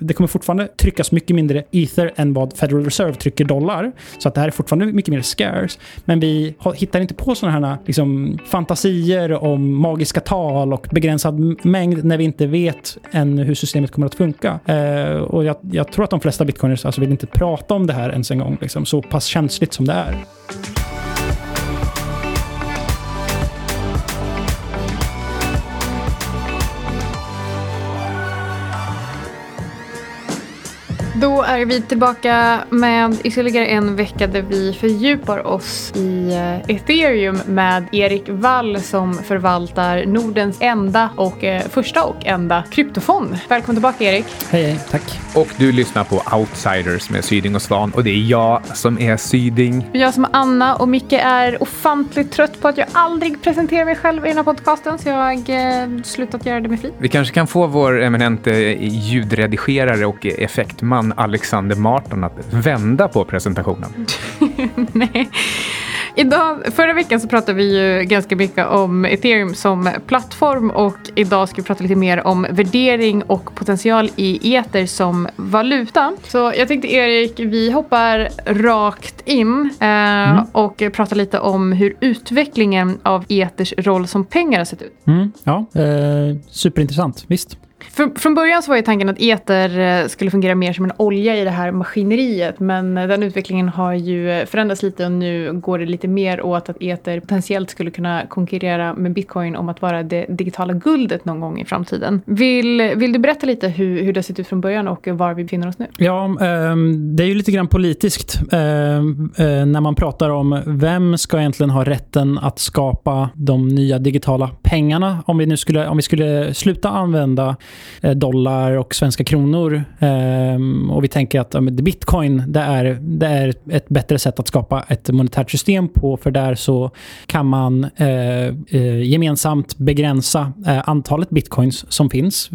Det kommer fortfarande tryckas mycket mindre ether än vad Federal Reserve trycker dollar. Så att det här är fortfarande mycket mer scarce. Men vi hittar inte på sådana här liksom, fantasier om magiska tal och begränsad mängd när vi inte vet än hur systemet kommer att funka. Eh, och jag, jag, tror att de flesta bitcoiners alltså vill inte prata om det här ens en gång, liksom, så pass känsligt som det är. Då är vi tillbaka med ytterligare en vecka där vi fördjupar oss i eh, ethereum med Erik Wall som förvaltar Nordens enda och eh, första och enda kryptofond. Välkommen tillbaka Erik. Hej, hej, tack. Och du lyssnar på Outsiders med Syding och Svan och det är jag som är Syding. Jag som är Anna och Micke är ofantligt trött på att jag aldrig presenterar mig själv i den här podcasten så jag har eh, slutat göra det med flit. Vi kanske kan få vår eminente ljudredigerare och effektman han Alexander Martin att vända på presentationen? Nej. Idag, förra veckan så pratade vi ju ganska mycket om ethereum som plattform och idag ska vi prata lite mer om värdering och potential i ether som valuta. Så jag tänkte Erik, vi hoppar rakt in eh, mm. och pratar lite om hur utvecklingen av ethers roll som pengar har sett ut. Mm, ja, eh, superintressant, visst. För, från början så var ju tanken att eter eh, skulle fungera mer som en olja i det här maskineriet. Men eh, den utvecklingen har ju förändrats lite och nu går det lite mer åt att eter potentiellt skulle kunna konkurrera med bitcoin om att vara det digitala guldet någon gång i framtiden. Vill, vill du berätta lite hur, hur det har sett ut från början och var vi befinner oss nu? Ja, ehm, det är ju lite grann politiskt ehm, eh, när man pratar om vem ska egentligen ha rätten att skapa de nya digitala pengarna. Om vi nu skulle, om vi skulle sluta använda Eh, dollar och svenska kronor. Ehm, och vi tänker att bitcoin det är, det är ett bättre sätt att skapa ett monetärt system på. För där så kan man eh, eh, gemensamt begränsa antalet bitcoins som finns.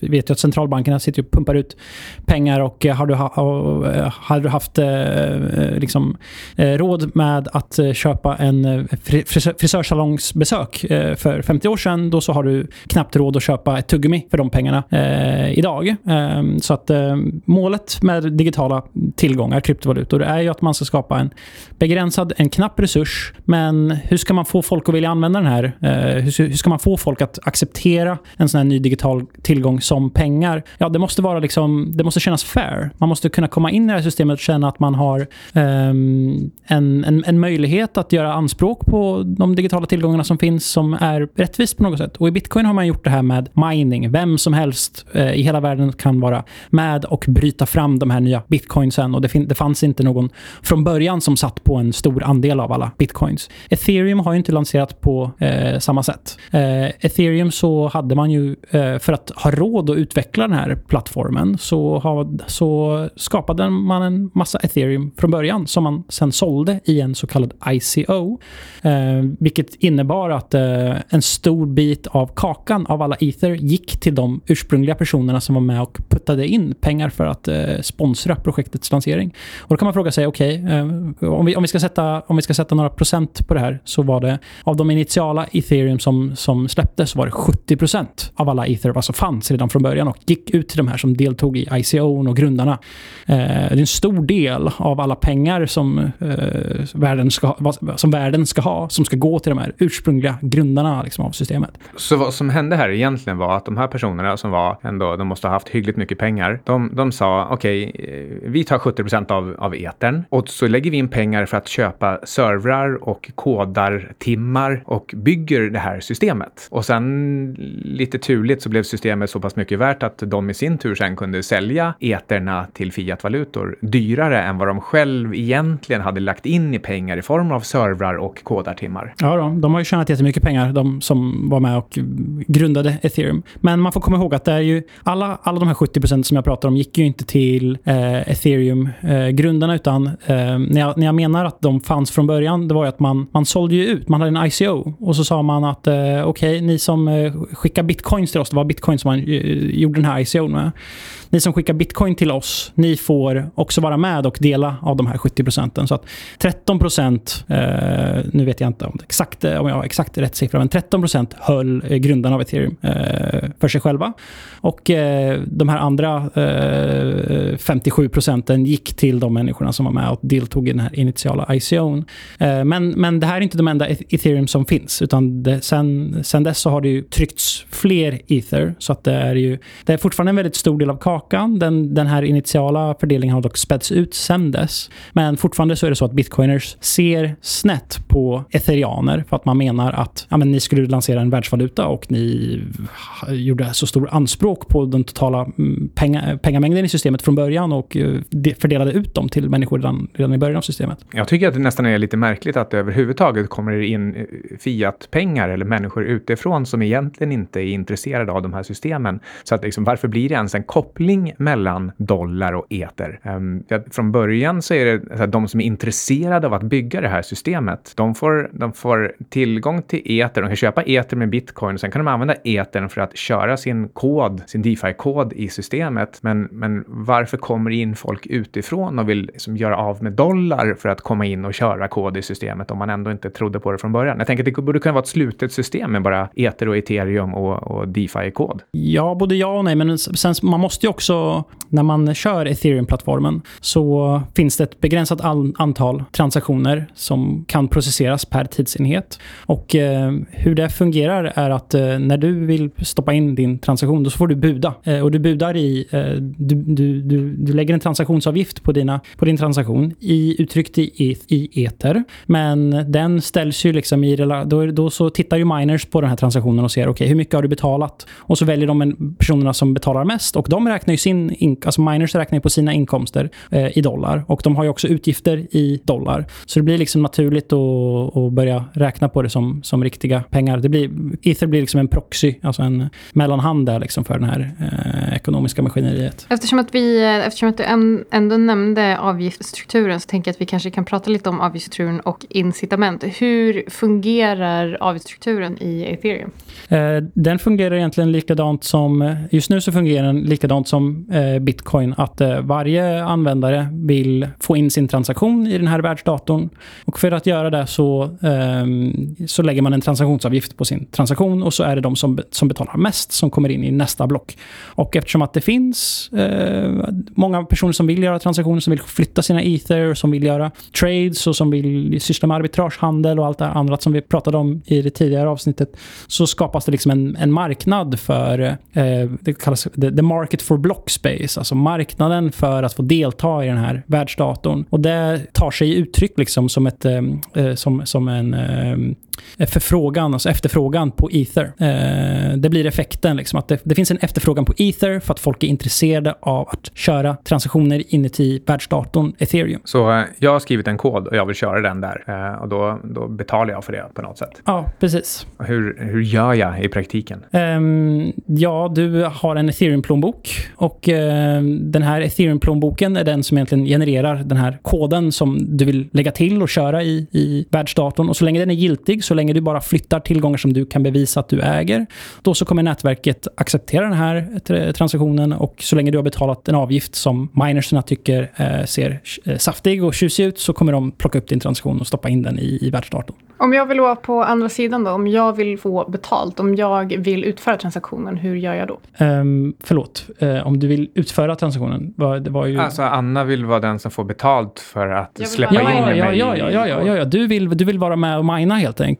Vi vet ju att centralbankerna sitter och pumpar ut pengar och har du, har du haft liksom, råd med att köpa en frisörsalongsbesök för 50 år sedan, då så har du knappt råd att köpa ett tuggummi för de pengarna eh, idag. Eh, så att eh, målet med digitala tillgångar, kryptovalutor, är ju att man ska skapa en begränsad, en knapp resurs. Men hur ska man få folk att vilja använda den här? Eh, hur, hur, ska man få folk att acceptera en sån här ny digital tillgång som pengar? Ja, det måste vara liksom, det måste kännas fair. Man måste kunna komma in i det här systemet och känna att man har ehm, en, en, en möjlighet att göra anspråk på de digitala tillgångarna som finns som är rättvist på något sätt. Och i bitcoin har man gjort det här med mining. Vem som helst eh, i hela världen kan vara med och bryta fram de här nya bitcoinsen. Och det, det fanns inte någon från början som satt på en stor andel av alla bitcoins. Ethereum har ju inte lanserat på eh, samma sätt. Eh, Ethereum så hade man ju, eh, för att ha råd att utveckla den här plattformen, så, ha, så skapade man en massa Ethereum från början som man sen sålde i en så kallad ICO. Eh, vilket innebar att eh, en stor bit av kakan av alla ether gick till de ursprungliga personerna som var med och puttade in pengar för att eh, sponsra projektets lansering. Och då kan man fråga sig, okej, okay, eh, om, vi, om, vi ska sätta, om vi ska sätta några procent på det här så var det av de initiala ethereum som, som släpptes så var det 70 procent av alla ether alltså fanns redan från början och gick ut till de här som deltog i ICO och grundarna. Eh, det är en stor del av alla pengar som, eh, världen ska, som världen ska ha som ska gå till de här ursprungliga grundarna liksom, av systemet. Så vad som hände här egentligen var att de här personerna personerna som var ändå, de måste ha haft hyggligt mycket pengar. De, de sa okej, okay, vi tar 70 procent av, av etern och så lägger vi in pengar för att köpa servrar och kodar timmar och bygger det här systemet. Och sen lite turligt så blev systemet så pass mycket värt att de i sin tur sen kunde sälja eterna till fiatvalutor dyrare än vad de själv egentligen hade lagt in i pengar i form av servrar och kodartimmar. Ja, då, de har ju tjänat jättemycket pengar, de som var med och grundade ethereum. Men man man får komma ihåg att det är ju alla, alla de här 70 procenten som jag pratar om gick ju inte till eh, ethereum-grundarna, eh, utan eh, när, jag, när jag menar att de fanns från början, det var ju att man, man sålde ju ut, man hade en ICO och så sa man att eh, okej, okay, ni som eh, skickar bitcoins till oss, det var bitcoin som man eh, gjorde den här ICO med. Ni som skickar bitcoin till oss, ni får också vara med och dela av de här 70 procenten. Så att 13 procent, eh, nu vet jag inte om, exakt, eh, om jag har exakt rätt siffra, men 13 procent höll eh, grundarna av ethereum eh, för sig själva. Och eh, de här andra eh, 57 procenten gick till de människorna som var med och deltog i den här initiala ICOn. Eh, men, men det här är inte de enda e- ethereum som finns, utan det, sen, sen dess så har det ju tryckts fler ether, så att det är ju det är fortfarande en väldigt stor del av kakan. Den, den här initiala fördelningen har dock spätts ut sen dess. Men fortfarande så är det så att bitcoiners ser snett på ethereaner för att man menar att ja, men ni skulle lansera en världsvaluta och ni gjorde så stor anspråk på den totala mm, penga, pengamängden i systemet från början och eh, fördelade ut dem till människor redan, redan i början av systemet. Jag tycker att det nästan är lite märkligt att det överhuvudtaget kommer in eh, fiatpengar eller människor utifrån som egentligen inte är intresserade av de här systemen. Så att liksom, varför blir det ens en koppling mellan dollar och eter? Um, från början så är det så att de som är intresserade av att bygga det här systemet, de får, de får tillgång till eter, de kan köpa eter med bitcoin och sen kan de använda etern för att köra sin kod, sin DeFi-kod i systemet. Men, men varför kommer det in folk utifrån och vill liksom göra av med dollar för att komma in och köra kod i systemet om man ändå inte trodde på det från början? Jag tänker att det borde kunna vara ett slutet system med bara ether och ethereum och, och DeFi-kod. Ja, både ja och nej, men sen man måste ju också, när man kör ethereum-plattformen, så finns det ett begränsat antal transaktioner som kan processeras per tidsenhet. Och eh, hur det fungerar är att eh, när du vill stoppa in din transaktion, då så får du buda. Eh, och du budar i, eh, du, du, du, du, lägger en transaktionsavgift på, dina, på din transaktion i, uttryckt i, i eter. Men den ställs ju liksom i, då, då så tittar ju miners på den här transaktionen och ser, okej, okay, hur mycket har du betalat? Och så väljer de en, personerna som betalar mest och de räknar ju sin, alltså miners räknar ju på sina inkomster eh, i dollar och de har ju också utgifter i dollar. Så det blir liksom naturligt att, att börja räkna på det som, som riktiga pengar. Det blir, Ether blir liksom en proxy, alltså en mellanhand där liksom för det här eh, ekonomiska maskineriet. Eftersom att, vi, eftersom att du ändå nämnde avgiftsstrukturen så tänker jag att vi kanske kan prata lite om avgiftsstrukturen och incitament. Hur fungerar avgiftsstrukturen i ethereum? Eh, den fungerar egentligen likadant som, just nu så fungerar den likadant som eh, bitcoin, att eh, varje användare vill få in sin transaktion i den här världsdatorn. Och för att göra det så, ehm, så lägger man en transaktionsavgift på sin transaktion och så är det de som, som betalar mest som kommer in i nästa block. Och eftersom att det finns eh, många personer som vill göra transaktioner, som vill flytta sina ether, som vill göra trades och som vill syssla med arbitragehandel och allt det andra som vi pratade om i det tidigare avsnittet, så skapas det liksom en, en marknad för, eh, det kallas the, the market for block space, alltså marknaden för att få delta i den här världsdatorn. Och det tar sig uttryck liksom som, ett, eh, eh som, som en eh, förfrågan, alltså efterfrågan på ether. Eh, det blir effekten, liksom, att det, det, finns en efterfrågan på ether för att folk är intresserade av att köra transaktioner inuti världsdatorn ethereum. Så eh, jag har skrivit en kod och jag vill köra den där och då, då betalar jag för det på något sätt? Ja, precis. Hur, hur gör jag i praktiken? Um, ja, du har en ethereum-plånbok och uh, den här ethereum-plånboken är den som egentligen genererar den här koden som du vill lägga till och köra i, i världsdatorn. Och så länge den är giltig, så länge du bara flyttar tillgångar som du kan bevisa att du äger, då så kommer nätverket acceptera den här transaktionen och så länge du har betalat en avgift som minerserna tycker uh, ser uh, saftig och tjusig ut så kommer de plocka upp din transaktion och stoppa in den i, i världsdatorn. Om jag vill vara på andra sidan då, om jag vill få betalt, om jag vill utföra transaktionen, hur gör jag då? Um, förlåt, uh, om du vill utföra transaktionen? Var, det var ju... Alltså Anna vill vara den som får betalt för att släppa ja, in ja, mig. Ja, ja, ja, ja, ja, ja. Du, vill, du vill vara med och mina helt enkelt.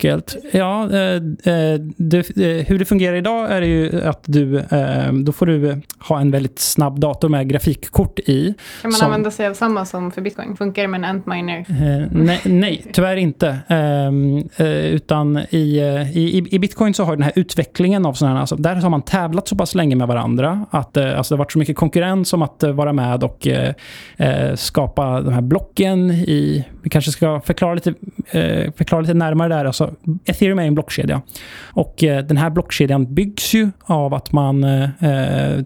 Ja, eh, eh det, eh, hur det fungerar idag är det ju att du, eh, då får du ha en väldigt snabb dator med grafikkort i. Kan man som... använda sig av samma som för bitcoin? Funkar det med en Antminer? nej, nej, tyvärr inte. Um, utan i, i, i bitcoin så har den här utvecklingen av sådana här, alltså där har man tävlat så pass länge med varandra att eh, alltså det har varit så mycket konkurrens om att eh, vara med och eh, eh, skapa de här blocken i, vi kanske ska förklara lite, eh, förklara lite närmare där, alltså ethereum är en blockkedja och eh, den här blockkedjan byggs ju av att man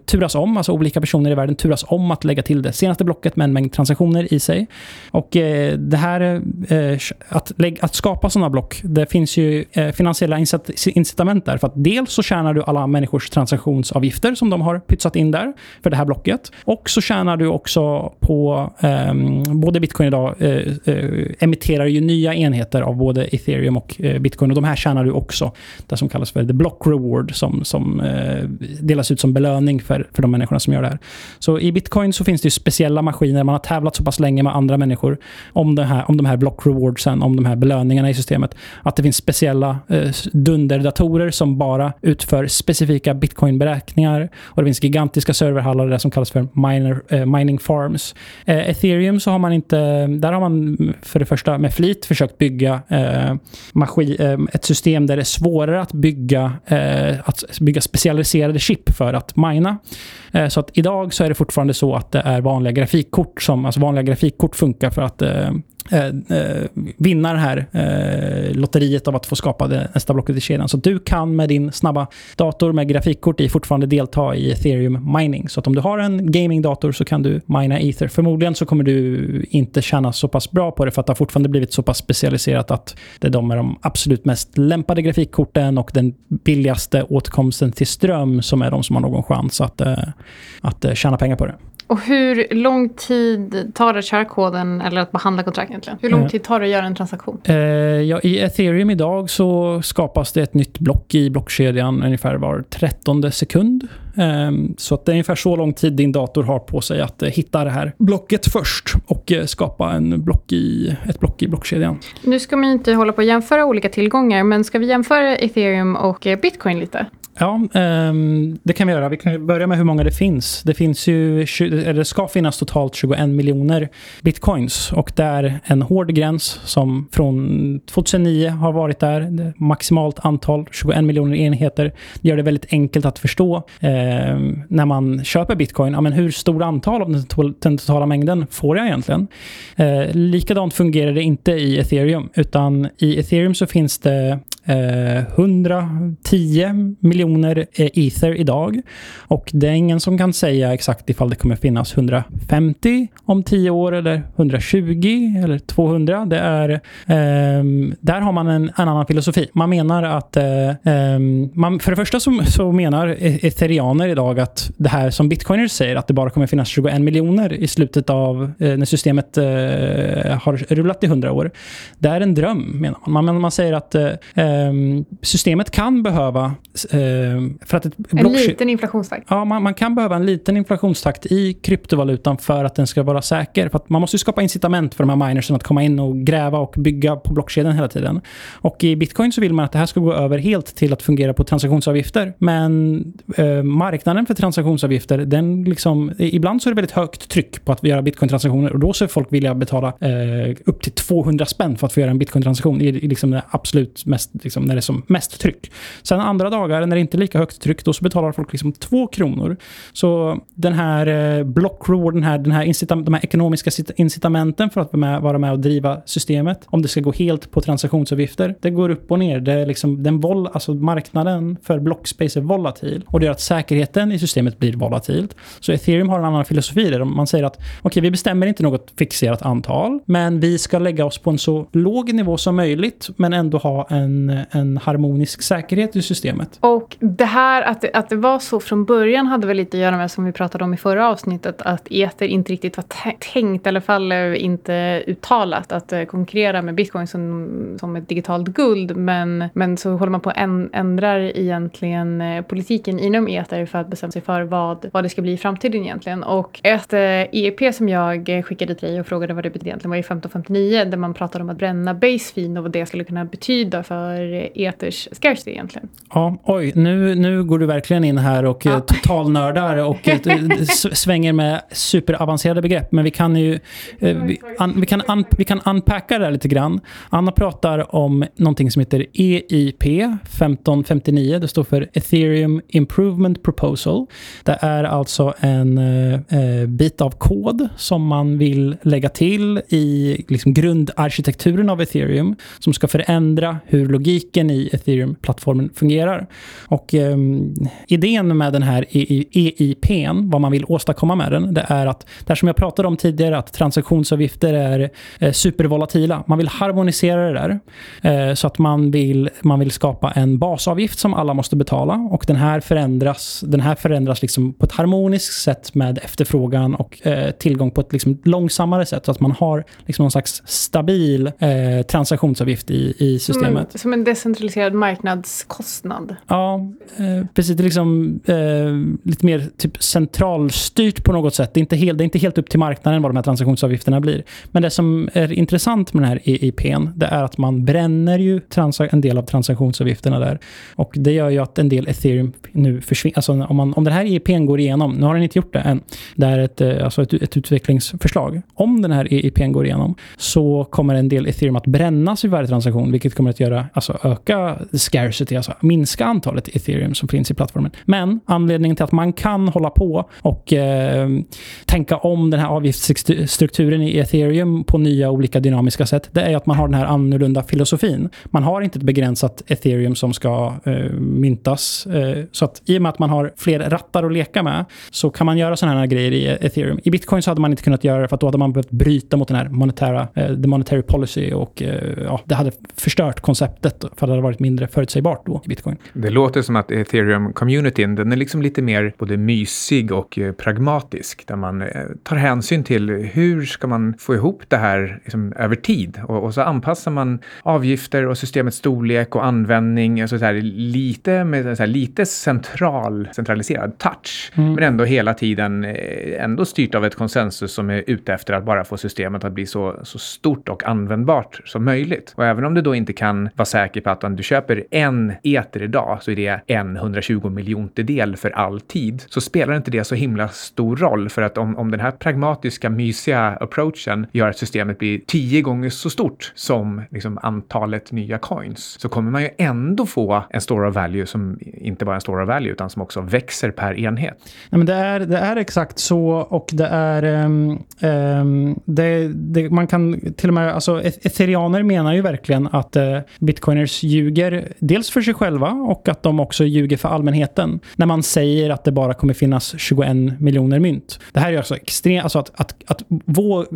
turas om, alltså olika personer i världen turas om att lägga till det senaste blocket med en mängd transaktioner i sig och eh, det här, eh, att, att skapa sådana block. Det finns ju eh, finansiella incitament där. För att dels så tjänar du alla människors transaktionsavgifter som de har pytsat in där för det här blocket. Och så tjänar du också på, ehm, både bitcoin idag eh, emitterar ju nya enheter av både ethereum och bitcoin. Och de här tjänar du också, det som kallas för the block reward, som, som delas ut som belöning för, för de människorna som gör det här. Så i bitcoin så finns det ju speciella maskiner, man har tävlat så pass länge med andra människor om, det här, om de här block rewardsen, om de här belöningarna i systemet, att det finns speciella eh, dunderdatorer som bara utför specifika bitcoinberäkningar. Och det finns gigantiska serverhallar där som kallas för miner, eh, mining farms. Eh, Ethereum så har man inte, där har man för det första med flit försökt bygga eh, maskin, eh, ett system där det är svårare att bygga, eh, att bygga specialiserade chip för att mina. Eh, så att idag så är det fortfarande så att det är vanliga grafikkort som, alltså vanliga grafikkort funkar för att eh, Eh, eh, vinna det här eh, lotteriet av att få skapa det nästa blocket i kedjan. Så du kan med din snabba dator med grafikkort i fortfarande delta i ethereum mining. Så att om du har en gamingdator så kan du mina ether. Förmodligen så kommer du inte tjäna så pass bra på det för att det har fortfarande blivit så pass specialiserat att det är de med de absolut mest lämpade grafikkorten och den billigaste åtkomsten till ström som är de som har någon chans att, eh, att eh, tjäna pengar på det. Och hur lång tid tar det att köra koden eller att behandla kontrakt egentligen? Hur lång eh. tid tar det att göra en transaktion? Uh, ja, I ethereum idag så skapas det ett nytt block i blockkedjan ungefär var trettonde sekund. Um, så att det är ungefär så lång tid din dator har på sig att uh, hitta det här blocket först och uh, skapa en block i, ett block i blockkedjan. Nu ska man inte hålla på att jämföra olika tillgångar, men ska vi jämföra ethereum och bitcoin lite? Ja, um, det kan vi göra. Vi kan börja med hur många det finns. Det finns ju, eller det ska finnas totalt 21 miljoner bitcoins och det är en hård gräns som från 2009 har varit där. Maximalt antal 21 miljoner enheter. Det gör det väldigt enkelt att förstå ehm, när man köper bitcoin. Ja, men hur stort antal av den totala mängden får jag egentligen? Eh, likadant fungerar det inte i ethereum, utan i ethereum så finns det eh, 110 miljoner miljoner eh, ether idag. Och det är ingen som kan säga exakt ifall det kommer finnas 150 om 10 år eller 120 eller 200. Det är, eh, där har man en, en, annan filosofi. Man menar att, eh, ehm, man, för det första så, så menar e, ethereaner idag att det här som bitcoiners säger, att det bara kommer finnas 21 miljoner i slutet av eh, när systemet eh, har rullat i 100 år. Det är en dröm, menar man. Man, man säger att eh, ehm, systemet kan behöva... eh, för att ett en liten inflationstakt? Ja, man, man, kan behöva en liten inflationstakt i kryptovalutan för att den ska vara säker. För att man måste skapa incitament för de här minersen att komma in och gräva och bygga på blockkedjan hela tiden. Och i bitcoin så vill man att det här ska gå över helt till att fungera på transaktionsavgifter. Men eh, marknaden för transaktionsavgifter, den liksom, ibland så är det väldigt högt tryck på att göra bitcoin-transaktioner och då så är folk villiga att betala eh, upp till 200 spänn för att få göra en bitcoin-transaktion i, i liksom det absolut mest liksom, när det är som mest tryck. Sen andra dagar när det inte lika högt tryck, då så betalar folk liksom två kronor. Så den här eh, block reward, den här, den här incitament, de här ekonomiska incitamenten för att vara med, vara med och driva systemet, om det ska gå helt på transaktionsavgifter, det går upp och ner. Det är liksom, den vol, alltså marknaden för blockspace är volatil och det gör att säkerheten i systemet blir volatilt. Så ethereum har en annan filosofi där man säger att okej, okay, vi bestämmer inte något fixerat antal, men vi ska lägga oss på en så låg nivå som möjligt, men ändå ha en en, harmonisk säkerhet i systemet. Och det här att det, att det var så från början hade väl lite att göra med, som vi pratade om i förra avsnittet, att eter inte riktigt var tänkt, i alla fall inte uttalat, att eh, konkurrera med bitcoin som, som ett digitalt guld. Men, men så håller man på att ändrar egentligen eh, politiken inom eter för att bestämma sig för vad, vad det ska bli i framtiden egentligen. Och ett eh, EEP som jag skickade till dig och frågade vad det betyder egentligen var ju 1559 där man pratade om att bränna base och vad det skulle kunna betyda för eters scarcity egentligen. Ja, oj, nu, nu går du verkligen in här och ja. Eh, totalnördar och eh, svänger med superavancerade begrepp. Men vi kan ju eh, vi, un, vi, kan un, vi kan unpacka det här lite grann. Anna pratar om någonting som heter EIP 1559. Det står för Ethereum Improvement Proposal. Det är alltså en eh, bit av kod som man vill lägga till i liksom grundarkitekturen av ethereum som ska förändra hur logik logiken i ethereum-plattformen fungerar. Och eh, idén med den här EIP, vad man vill åstadkomma med den, det är att, det som jag pratade om tidigare, att transaktionsavgifter är eh, supervolatila. Man vill harmonisera det där. Eh, så att man vill, man vill skapa en basavgift som alla måste betala. Och den här förändras, den här förändras liksom på ett harmoniskt sätt med efterfrågan och eh, tillgång på ett liksom långsammare sätt. Så att man har liksom någon slags stabil eh, transaktionsavgift i, i systemet. En, som en decentraliserad marknadskostnad. Ja, eh, precis. Det är liksom, eh, lite mer typ centralstyrt på något sätt. Det är, inte helt, det är inte helt upp till marknaden vad de här transaktionsavgifterna blir. Men det som är intressant med den här EIPn, det är att man bränner ju en del av transaktionsavgifterna där. Och det gör ju att en del ethereum nu försvinner. Alltså om, man, om den här EIPn går igenom, nu har den inte gjort det än, det är ett, eh, alltså ett, ett utvecklingsförslag. Om den här EIPn går igenom så kommer en del ethereum att brännas vid varje transaktion, vilket kommer att göra, alltså öka scarcity, alltså minska antalet ethereum som finns i plattformen. Men anledningen till att man kan hålla på och eh, tänka om den här avgiftsstrukturen i ethereum på nya olika dynamiska sätt, det är att man har den här annorlunda filosofin. Man har inte ett begränsat ethereum som ska eh, myntas. Eh, så att i och med att man har fler rattar att leka med så kan man göra sådana här grejer i ethereum. I bitcoin så hade man inte kunnat göra det för att då hade man behövt bryta mot den här monetära, eh, the monetary policy och eh, ja, det hade förstört konceptet för det hade varit mindre förutsägbart då i bitcoin. Det låter som att ethereum-communityn, den är liksom lite mer både mysig och eh, pragmatisk, där man eh, tar hänsyn till hur ska man få ihop det här liksom, över tid och, och, så anpassar man avgifter och systemets storlek och användning, alltså så här, lite med så här, lite central, centraliserad touch, mm. men ändå hela tiden eh, ändå styrt av ett konsensus som är ute efter att bara få systemet att bli så, så stort och användbart som möjligt. Och även om du då inte kan vara säker på att om du köper en eter idag så är det en 120 miljontedel för all tid, så spelar inte det så himla stor roll för att om, om den här pragmatiska, mysiga approachen gör att systemet blir tio gånger så stort som liksom, antalet nya coins, så kommer man ju ändå få en store of value som inte bara är en store of value utan som också växer per enhet. Ja, men det, är, det är exakt så och det är... Um, um, det, det, man kan till och med... Alltså, e-, ethereaner menar ju verkligen att uh, bitcoiners ljuger dels för sig själva och att de också ljuger för allmänheten när man säger att det bara kommer finnas 21 miljoner mynt. Det här är alltså extremt... Alltså att, att, att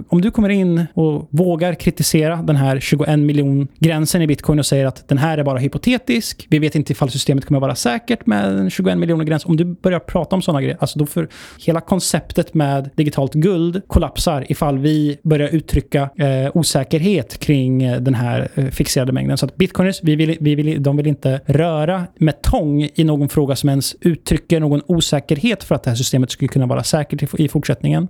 om du kommer in och vågar kritisera den här 21 miljon gränsen i bitcoin och säger att den här är bara hypotetisk, vi vet inte ifall systemet kommer vara säkert med en 21 miljoner gräns. Om du börjar prata om sådana grejer, alltså då för hela konceptet med digitalt guld kollapsar ifall vi börjar uttrycka eh, osäkerhet kring eh, den här eh, fixerade mängden. Så att bitcoiners, vi vill, vi vill, de vill inte röra med tång i någon fråga som ens uttrycker någon osäkerhet för att det här systemet skulle kunna vara säkert i, fortsättningen.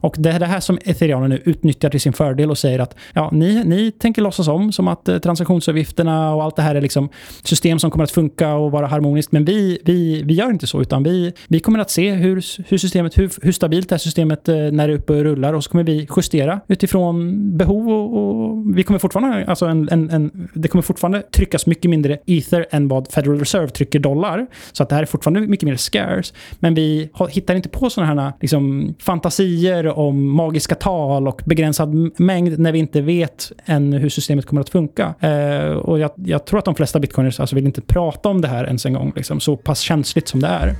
Och det är det här som ethereaner nu utnyttjar till sin fördel och säger att ja, ni, ni tänker låtsas om som att eh, transaktionsavgifterna och allt det här är liksom system som kommer att funka och vara harmoniskt. Men vi, vi, vi gör inte så, utan vi, vi kommer att se hur, hur, systemet, hur, hur stabilt det här systemet eh, när det är uppe och rullar och så kommer vi justera utifrån behov och, och vi kommer fortfarande, alltså en, en, en, det kommer fortfarande tryckas mycket mindre ether än vad Federal Reserve trycker dollar. Så att det här är fortfarande mycket mer scarce. Men vi hittar inte på sådana här liksom, fantasier om magiska tal och begränsad mängd när vi inte vet än hur systemet kommer att funka. Eh, och jag, jag, tror att de flesta bitcoiners alltså vill inte prata om det här ens en gång, liksom, så pass känsligt som det är.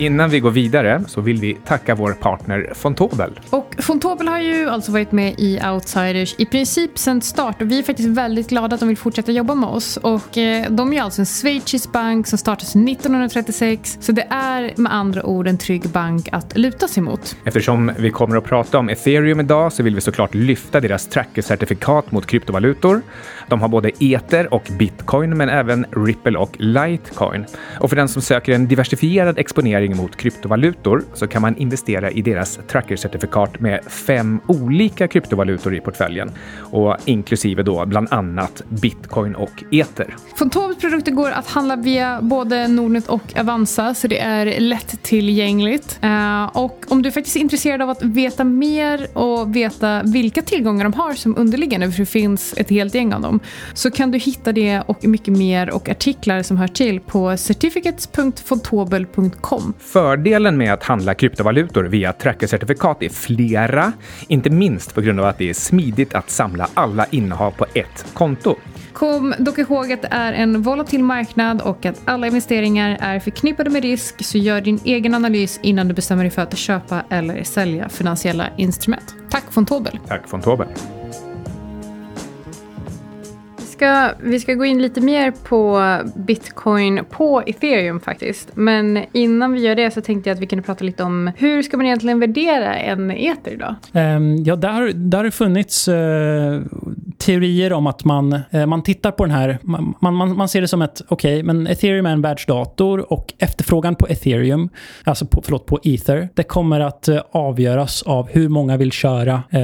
Innan vi går vidare så vill vi tacka vår partner Fontobel. Och Fontobel har ju alltså varit med i Outsiders i princip sedan start och vi är faktiskt väldigt glada att de vill fortsätta jobba med oss. Och eh, de är alltså en schweizisk bank som startades 1936 så det är med andra ord en trygg bank att luta sig mot. Eftersom vi kommer att prata om ethereum idag så vill vi såklart lyfta deras trackercertifikat mot kryptovalutor. De har både Ether och bitcoin men även Ripple och Litecoin. Och för den som söker en diversifierad exponering mot kryptovalutor så kan man investera i deras trackercertifikat med fem olika kryptovalutor i portföljen och inklusive då bland annat bitcoin och ether. Fantoms produkter går att handla via både Nordnet och Avanza så det är lättillgängligt. Eh, och om du faktiskt är intresserad av att veta mer och veta vilka tillgångar de har som underliggande, för det finns ett helt gäng av dem, så kan du hitta det och mycket mer och artiklar som hör till på certificates.fontobel.com. Fördelen med att handla kryptovalutor via trackercertifikat är flera, inte minst på grund av att det är smidigt att samla alla innehav på ett konto. Kom dock ihåg att det är en volatil marknad och att alla investeringar är förknippade med risk så gör din egen analys innan du bestämmer dig för att köpa eller sälja finansiella instrument. Tack von Tobel. Tack von Tobel ska, vi ska gå in lite mer på bitcoin på ethereum faktiskt. Men innan vi gör det så tänkte jag att vi kunde prata lite om hur ska man egentligen värdera en eter idag? Um, ehm, ja, där, där har det funnits uh, teorier om att man, eh, man tittar på den här, man, man, man ser det som ett, okej, okay, men ethereum är en världsdator och efterfrågan på ethereum, alltså på, förlåt, på ether, det kommer att eh, avgöras av hur många vill köra, eh,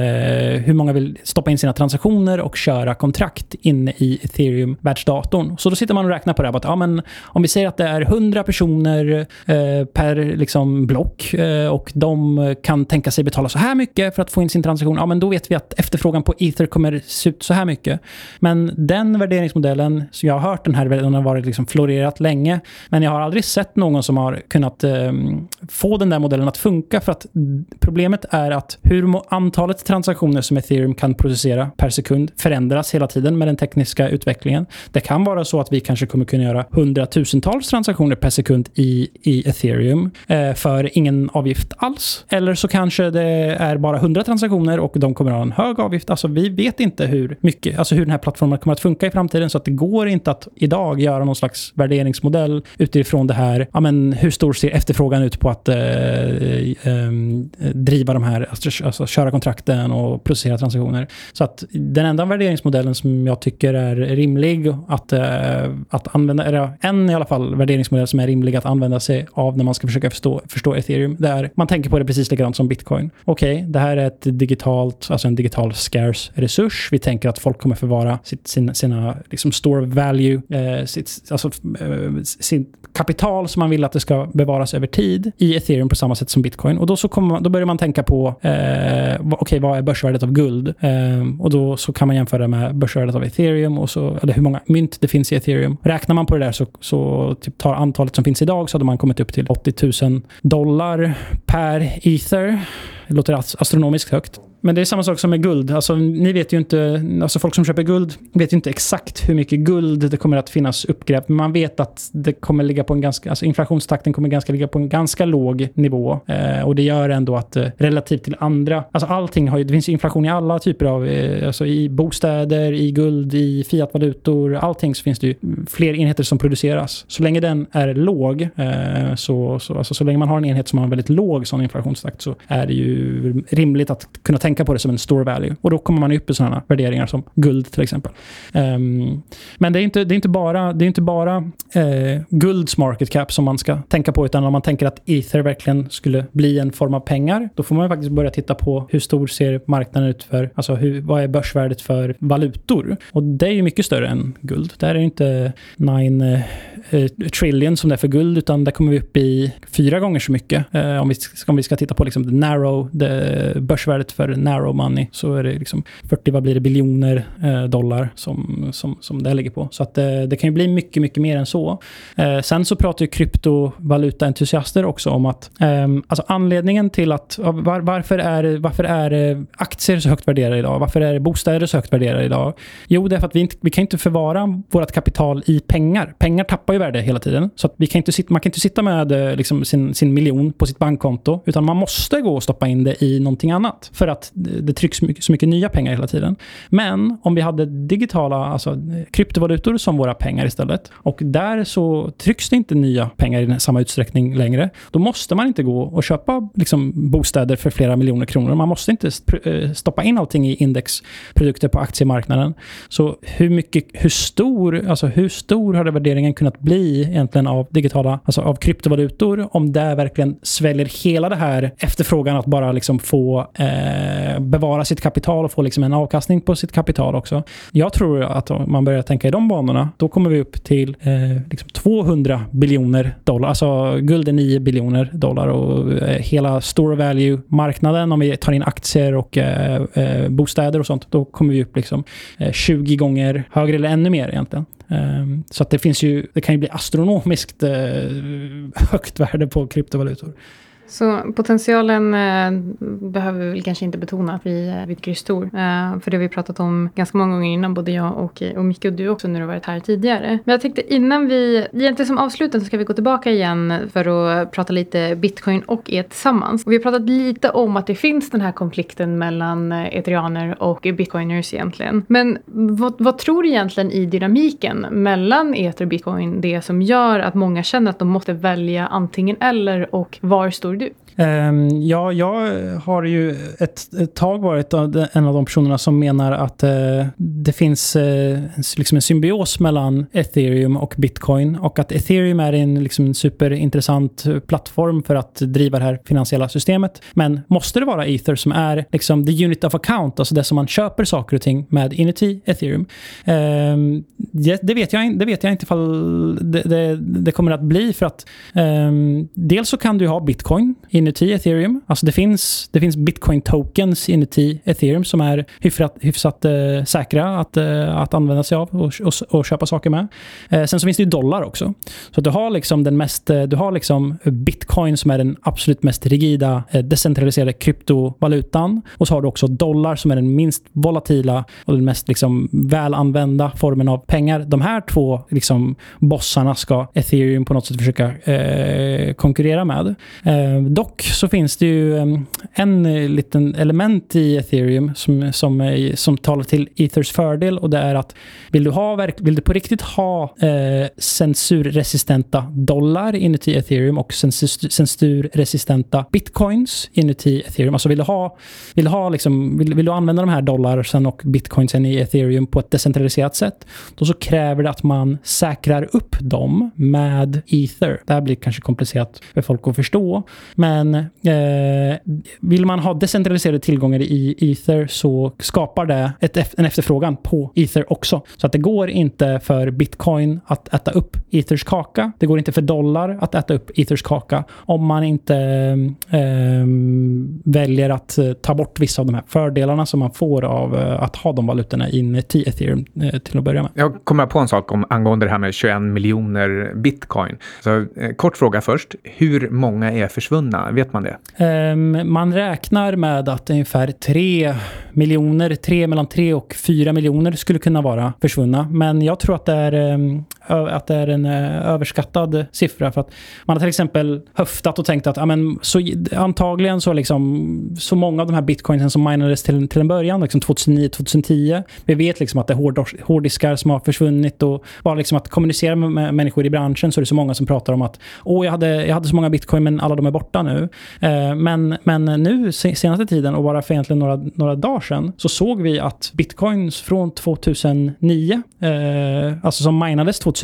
hur många vill stoppa in sina transaktioner och köra kontrakt inne i i ethereum-världsdatorn. Så då sitter man och räknar på det här. Att, ja, men om vi säger att det är 100 personer eh, per liksom, block eh, och de kan tänka sig betala så här mycket för att få in sin transaktion. Ja, men då vet vi att efterfrågan på ether kommer se ut så här mycket. Men den värderingsmodellen, som jag har hört den här, den har varit liksom florerat länge. Men jag har aldrig sett någon som har kunnat eh, få den där modellen att funka. För att problemet är att hur antalet transaktioner som ethereum kan processera per sekund förändras hela tiden med den tekniska tekniska utvecklingen. Det kan vara så att vi kanske kommer kunna göra hundratusentals transaktioner per sekund i, i ethereum eh, för ingen avgift alls. Eller så kanske det är bara hundra transaktioner och de kommer att ha en hög avgift. Alltså vi vet inte hur mycket, alltså hur den här plattformen kommer att funka i framtiden så att det går inte att idag göra någon slags värderingsmodell utifrån det här. Ja, men hur stor ser efterfrågan ut på att eh, eh, driva de här, alltså, alltså, köra kontrakten och processera transaktioner. Så att den enda värderingsmodellen som jag tycker är rimlig att, eh, att använda, eller en i alla fall värderingsmodell som är rimlig att använda sig av när man ska försöka förstå, förstå ethereum. Det är, man tänker på det precis likadant som bitcoin. Okej, okay, det här är ett digitalt, alltså en digital scarce resurs. Vi tänker att folk kommer förvara sitt, sina, sina liksom store value, eh, sitt, alltså, eh, sin kapital som man vill att det ska bevaras över tid i ethereum på samma sätt som bitcoin. Och då, så kommer man, då börjar man tänka på, eh, okej, okay, vad är börsvärdet av guld? Eh, och då så kan man jämföra med börsvärdet av ethereum och så, eller hur många mynt det finns i ethereum. Räknar man på det där så, så typ tar antalet som finns idag så hade man kommit upp till 80 000 dollar per ether. Det låter astronomiskt högt. Men det är samma sak som med guld. Alltså, ni vet ju inte, alltså folk som köper guld vet ju inte exakt hur mycket guld det kommer att finnas uppgrävt. Men man vet att det kommer ligga på en ganska, alltså inflationstakten kommer ganska ligga på en ganska låg nivå. Eh, och det gör ändå att eh, relativt till andra, alltså allting har ju, det finns inflation i alla typer av, eh, alltså i bostäder, i guld, i fiatvalutor, allting så finns det ju fler enheter som produceras. Så länge den är låg, eh, så, så, alltså, så länge man har en enhet som har en väldigt låg sån inflationstakt så är det ju rimligt att kunna tänka på det som en store value. Och då kommer man upp i sådana värderingar som guld till exempel. Um, men det är inte, det är inte bara, det är inte bara uh, gulds market cap som man ska tänka på, utan om man tänker att ether verkligen skulle bli en form av pengar, då får man faktiskt börja titta på hur stor ser marknaden ut för, alltså hur, vad är börsvärdet för valutor? Och det är ju mycket större än guld. Där är det inte 9 uh, eh, trillion som det är för guld, utan där kommer vi upp i fyra gånger så mycket. Uh, om, vi, om vi ska titta på liksom the narrow, det börsvärdet för narrow money så är det liksom 40, vad blir det, biljoner eh, dollar som, som, som det ligger på. Så att eh, det kan ju bli mycket, mycket mer än så. Eh, sen så pratar ju kryptovalutaentusiaster också om att eh, alltså anledningen till att var, varför, är, varför är eh, aktier så högt värderade idag? Varför är bostäder så högt värderade idag? Jo, det är för att vi, inte, vi kan inte förvara vårt kapital i pengar. Pengar tappar ju värde hela tiden. Så att vi kan inte man kan inte sitta med eh, liksom sin, sin miljon på sitt bankkonto, utan man måste gå och stoppa in det i någonting annat. För att det trycks mycket, så mycket nya pengar hela tiden. Men om vi hade digitala, alltså kryptovalutor som våra pengar istället och där så trycks det inte nya pengar i samma utsträckning längre. Då måste man inte gå och köpa liksom, bostäder för flera miljoner kronor. Man måste inte eh, stoppa in allting i indexprodukter på aktiemarknaden. Så hur mycket, hur stor, alltså hur stor hade värderingen kunnat bli egentligen av digitala, alltså av kryptovalutor om det verkligen sväljer hela det här efterfrågan att bara bara liksom få eh, bevara sitt kapital och få liksom en avkastning på sitt kapital också. Jag tror att om man börjar tänka i de banorna, då kommer vi upp till eh, liksom 200 biljoner dollar. Alltså guld är 9 biljoner dollar och eh, hela store value-marknaden, om vi tar in aktier och eh, eh bostäder och sånt, då kommer vi upp liksom eh, 20 gånger högre eller ännu mer egentligen. Ehm, så att det finns ju, det kan ju bli astronomiskt eh, högt värde på kryptovalutor. Så potentialen eh, behöver vi väl kanske inte betona att vi, eh, vi tycker är stor. Eh, för det har vi pratat om ganska många gånger innan, både jag och, eh, och Micke och du också när du varit här tidigare. Men jag tänkte innan vi, egentligen som avslutning så ska vi gå tillbaka igen för att prata lite bitcoin och e tillsammans. Och vi har pratat lite om att det finns den här konflikten mellan eh, eterianer och bitcoiners egentligen. Men vad, vad tror du egentligen i dynamiken mellan eter och bitcoin det som gör att många känner att de måste välja antingen eller och var står du? Um, ja, jag har ju ett, ett, tag varit en av de personerna som menar att uh, det finns uh, liksom en symbios mellan ethereum och bitcoin och att ethereum är en liksom, superintressant plattform för att driva det här finansiella systemet. Men måste det vara ether som är liksom the unit of account, alltså det som man köper saker och ting med inuti ethereum? Ehm, um, det, det, vet jag, det vet jag inte ifall det, det, det kommer att bli för att um, dels så kan du ha bitcoin inuti ethereum. Alltså det finns, det finns bitcoin tokens inuti ethereum som är hyfsat, hyfsat eh, säkra att, eh, att använda sig av och, och, och köpa saker med. Eh, sen så finns det ju dollar också. Så du har liksom den mest, eh, du har liksom bitcoin som är den absolut mest rigida eh, decentraliserade kryptovalutan. Och så har du också dollar som är den minst volatila och den mest liksom välanvända formen av pengar. De här två liksom bossarna ska ethereum på något sätt försöka eh, konkurrera med. Eh, Eh, dock så finns det ju ehm, en eh, liten element i ethereum som, som, eh, som talar till ethers fördel och det är att vill du, ha, vill du på riktigt ha eh, censurresistenta dollar inuti ethereum och censurresistenta bitcoins inuti ethereum. Alltså vill du ha, vill du, ha liksom, vill, vill du använda de här dollarsen och bitcoinsen i ethereum på ett decentraliserat sätt, då så kräver det att man säkrar upp dem med ether. Det här blir kanske komplicerat för folk att förstå, men eh, vill man ha decentraliserade tillgångar i Ether så skapar det ett, en efterfrågan på Ether också. Så att det går inte för bitcoin att äta upp Ethers kaka. Det går inte för dollar att äta upp Ethers kaka om man inte eh, väljer att eh, ta bort vissa av de här fördelarna som man får av eh, att ha de valutorna inuti Ethereum eh, till att börja med. Jag kommer på en sak om, angående det här med 21 miljoner bitcoin. Så, eh, kort fråga först. Hur många är försvunna? Vet man det? Um, man räknar med att ungefär 3 miljoner, 3 mellan 3 och 4 miljoner skulle kunna vara försvunna. Men jag tror att det är, um, att det är en eh, överskattad siffra. För att man har till exempel höftat och tänkt att amen, så, antagligen så, liksom, så många av de här bitcoinsen som minades till, till en början, liksom 2009-2010. Vi vet liksom att det är hårddiskar som har försvunnit och bara liksom att kommunicera med, med, människor i branschen så är det så många som pratar om att åh, jag hade, jag hade så många bitcoin men alla de är borta nu. Eh, men, men nu senaste tiden och bara för egentligen några, några dagar sedan så såg vi att bitcoins från 2009, eh, alltså som minades 2009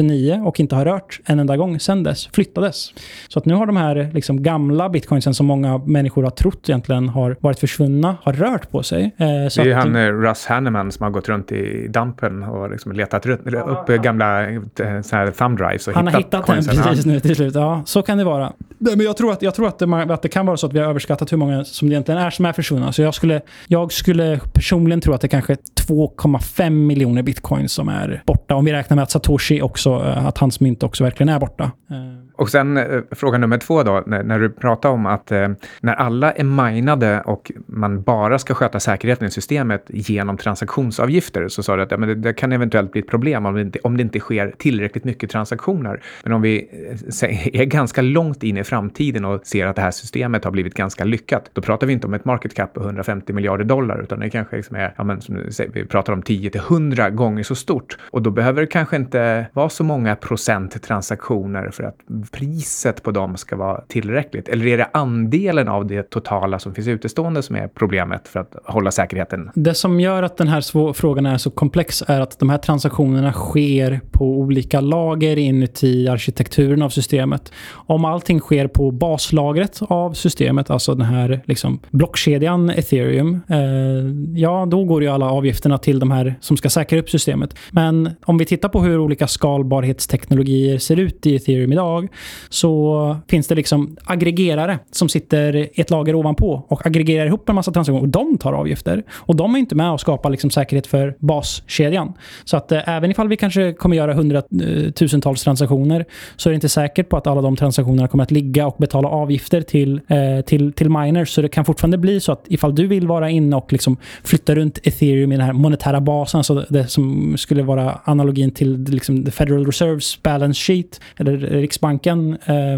och inte har rört en enda gång sedan dess, flyttades. Så att nu har de här liksom gamla bitcoinsen som många människor har trott egentligen har varit försvunna, har rört på sig. Eh, så det är att, han Russ Hanneman som har gått runt i dampen och liksom letat upp gamla så här thumb drives och han hittat har hittat den precis nu till slut. Ja, så kan det vara. Men jag tror att, jag tror att det att det kan vara så att vi har överskattat hur många som det egentligen är som är försvunna. Så jag skulle, jag skulle personligen tro att det kanske är 2,5 miljoner bitcoin som är borta. Om vi räknar med att Satoshi också, också, eh, att hans mynt också verkligen är borta. Eh, och sen eh, fråga nummer två då, när, när, du pratar om att eh, när alla är minade och man bara ska sköta säkerheten i systemet genom transaktionsavgifter så sa du att ja, men det, det, kan eventuellt bli ett problem om det, inte, om det inte sker tillräckligt mycket transaktioner. Men om vi eh, är ganska långt in i framtiden och ser att det här systemet har blivit ganska lyckat, då pratar vi inte om ett market cap på 150 miljarder dollar utan det kanske liksom är ja, men, vi pratar om 10 till 100 gånger så stort. Och då behöver det kanske inte vara så många procent transaktioner för att priset på dem ska vara tillräckligt. Eller är det andelen av det totala som finns utestående som är problemet för att hålla säkerheten? Det som gör att den här frågan är så komplex är att de här transaktionerna sker på olika lager inuti arkitekturen av systemet. Om allting sker på baslagret av systemet, alltså den här liksom blockkedjan ethereum, eh, ja, då går ju alla avgifterna till de här som ska säkra upp systemet. Men om vi tittar på hur olika skalbarhetsteknologier ser ut i ethereum idag, så finns det liksom aggregerare som sitter ett lager ovanpå och aggregerar ihop en massa transaktioner. Och de tar avgifter. Och de är inte med och skapar liksom säkerhet för baskedjan. Så att eh, även ifall vi kanske kommer göra hundratusentals transaktioner så är det inte säkert på att alla de transaktionerna kommer att ligga och betala avgifter till, eh, till, till miners. Så det kan fortfarande bli så att ifall du vill vara inne och liksom flytta runt ethereum i den här monetära basen, alltså det som skulle vara analogin till liksom the Federal Reserves balance sheet, eller banken Eh,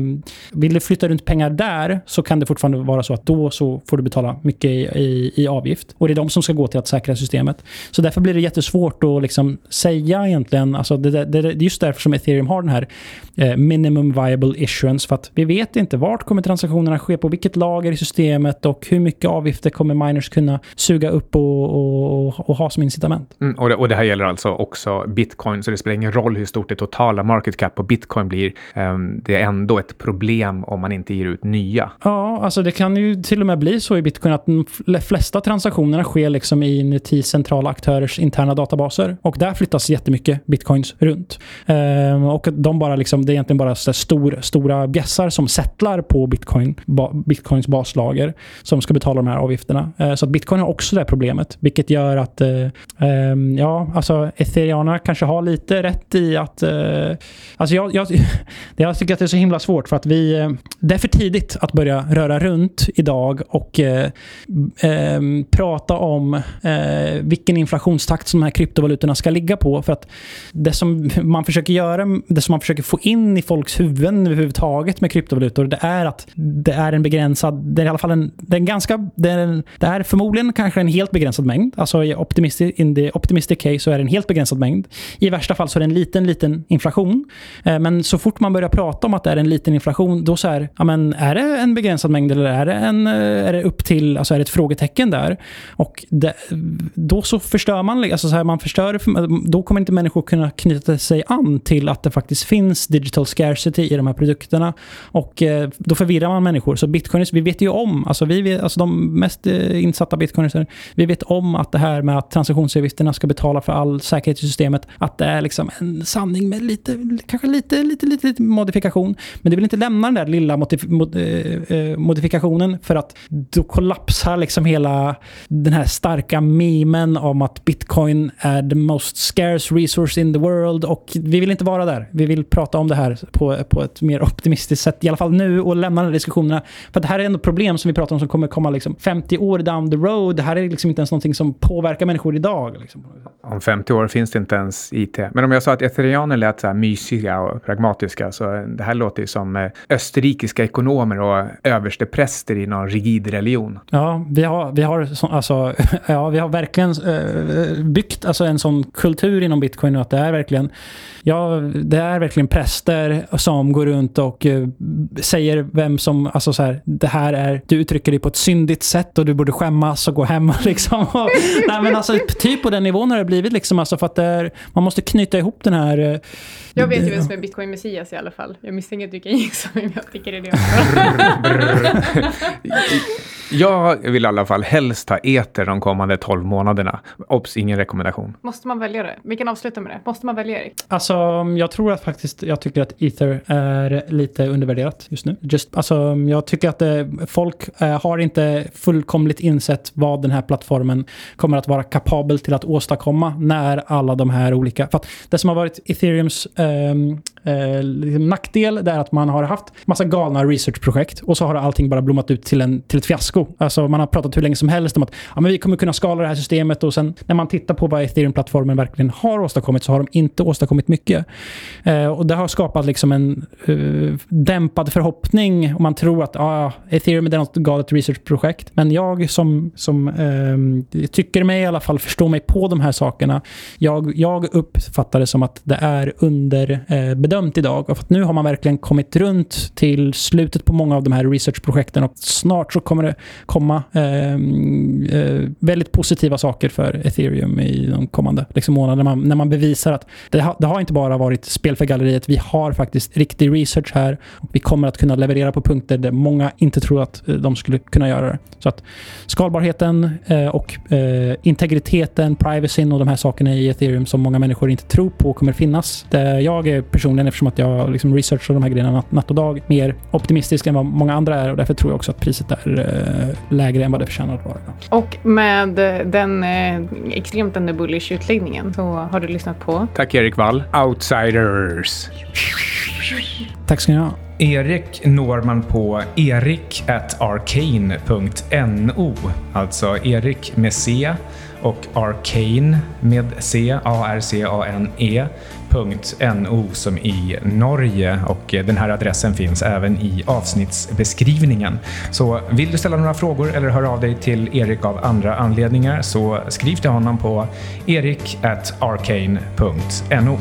vill du flytta runt pengar där så kan det fortfarande vara så att då så får du betala mycket i, i, i avgift. Och det är de som ska gå till att säkra systemet. Så därför blir det jättesvårt att liksom säga egentligen, alltså det, det, det, är just därför som ethereum har den här eh, minimum viable issuance, för att vi vet inte vart kommer transaktionerna ske, på vilket lager i systemet och hur mycket avgifter kommer miners kunna suga upp och, och, och ha som incitament. Mm, och, det, och det här gäller alltså också bitcoin, så det spelar ingen roll hur stort det totala market cap på bitcoin blir. Um, det är ändå ett problem om man inte ger ut nya. Ja, alltså det kan ju till och med bli så i bitcoin att de flesta transaktionerna sker liksom inuti centrala aktörers interna databaser och där flyttas jättemycket bitcoins runt. Ehm, och de bara liksom, det är egentligen bara så stor, stora bjässar som settlar på bitcoin, ba, bitcoins baslager som ska betala de här avgifterna. Ehm, så att bitcoin har också det problemet, vilket gör att uh, ja, alltså ethereanerna kanske har lite rätt i att uh, alltså jag, jag, jag tycker att det är så himla svårt för att vi eh, det är för tidigt att börja röra runt idag och eh, eh, prata om vilken inflationstakt som de här kryptovalutorna ska ligga på för att det som man försöker göra det som man försöker få in i folks huvuden överhuvudtaget med kryptovalutor, det är att det är en begränsad, det är i alla fall en, det är en ganska, det är, en, det är förmodligen kanske en helt begränsad mängd. Alltså i optimistic, in the optimistic case så är det en helt begränsad mängd. I värsta fall så är det en liten, liten inflation. Eh, men så fort man börjar prata om att det är en liten inflation, då så här, ja men är det en begränsad mängd eller är det, en, eh, är det upp till, alltså är det ett frågetecken där? Och det, då så förstör man, alltså så här, man förstör, då kommer inte människor kunna knyta sig an till att det faktiskt finns digital scarcity i de här produkterna. Och eh, då förvirrar man människor. Så bitcoiners, vi vet ju om, alltså, vi vet, alltså de mest eh, insatta bitcoiners, vi vet om att det här med att transaktionsavgifterna ska betala för all säkerhet i systemet, att det är liksom en sanning med lite, kanske lite, lite, lite, lite modifikation. Men det vill inte lämna den där lilla modif mod, eh, eh, modifikationen för att då kollapsar liksom hela den här starka memen om att bitcoin är the most scarce resource in the world och vi vill inte vara där. Vi vill prata om det här på, på ett mer optimistiskt sätt, i alla fall nu, och lämna de här diskussionerna. För det här är ändå problem som vi pratar om som kommer komma liksom 50 år down the road. Det här är liksom inte ens någonting som påverkar människor idag. Liksom. Om 50 år finns det inte ens IT. Men om jag sa att eterianer lät så här mysiga och pragmatiska, så det här låter ju som eh, österrikiska ekonomer och överstepräster i någon rigid religion. Ja, vi har, vi har, alltså, ja, vi har verkligen äh, byggt alltså, en sån kultur inom bitcoin att det är verkligen ja, det är verkligen präster som går runt och uh, säger vem som, alltså så här, det här är, du uttrycker dig på ett syndigt sätt och du borde skämmas och gå hem liksom. Och, nej men alltså typ på den nivån har det blivit liksom, alltså för att är, man måste knyta ihop den här... Jag vet ju vem som är bitcoin messias i alla fall. Jag misstänker att du kan gissa vem jag tycker det är det. jag vill i alla fall helst ha eter de kommande 12 månaderna. Obs, ingen rekommendation. Måste man välja det? Vi kan avsluta med det. Måste man välja Erik? Alltså, jag tror att faktiskt, jag tycker att Ether är lite undervärderat just nu. Just, alltså, jag tycker att eh, folk äh, har inte fullkomligt insett vad den här plattformen kommer att vara kapabel till att åstadkomma när alla de här olika... För att det som har varit Ethereums ähm, eh, liksom nackdel. Det är att man har haft massa galna researchprojekt och så har allting bara blommat ut till, en, till ett fiasko. Alltså man har pratat hur länge som helst om att ja, men vi kommer kunna skala det här systemet och sen när man tittar på vad ethereum-plattformen verkligen har åstadkommit så har de inte åstadkommit mycket. Eh, och det har skapat liksom en uh, dämpad förhoppning och man tror att ah, ethereum är något galet researchprojekt. Men jag som, som eh, tycker mig i alla fall förstå mig på de här sakerna, jag, jag uppfattar det som att det är underbedömt eh, idag. Och för att nu har man verkligen kommit runt till slutet på många av de här researchprojekten och snart så kommer det komma eh, eh, väldigt positiva saker för ethereum i de kommande liksom, månaderna. När man, när man bevisar att det, ha, det har inte bara varit spel för galleriet. Vi har faktiskt riktig research här och vi kommer att kunna leverera på punkter där många inte tror att eh, de skulle kunna göra det. Så att skalbarheten eh, och eh, integriteten, privacyn och de här sakerna i ethereum som många människor inte tror på kommer finnas. Det jag är personligen, eftersom att jag liksom researchar de här grejerna natt och dag, mer optimistisk än vad många andra är och därför tror jag också att priset är lägre än vad det förtjänar att vara. Och med den extremt ändå bullish utläggningen så har du lyssnat på? Tack Erik Wall. Outsiders. Tack ska ni ha. Erik når man på erikarcane.no. Alltså Erik med C och Arcane med C, A-R-C-A-N-E .no som i Norge och eh, den här adressen finns även i avsnittsbeskrivningen. Så vill du ställa några frågor eller höra av dig till Erik av andra anledningar så skriv till honom på erik@arcane.no.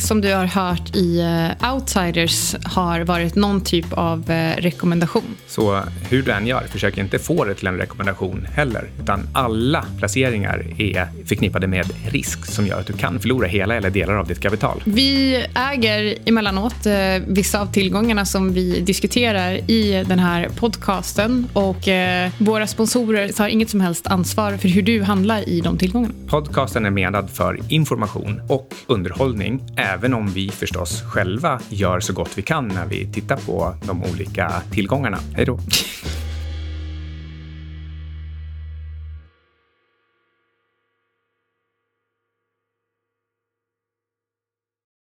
Som du har hört i eh, Outsiders har varit någon typ av eh, rekommendation. Så hur du än gör, försök inte få det till en rekommendation heller. Utan alla placeringar är förknippade med risk som gör att du kan förlora hela eller delar av ditt kapital. Vi äger emellanåt uh, vissa av tillgångarna som vi diskuterar i den här podcasten och våra sponsorer tar inget som helst ansvar för hur du handlar i de tillgångarna. Podcasten är menad för information och underhållning även om vi förstås själva gör så gott vi kan när vi tittar på de olika tillgångarna. Hej då.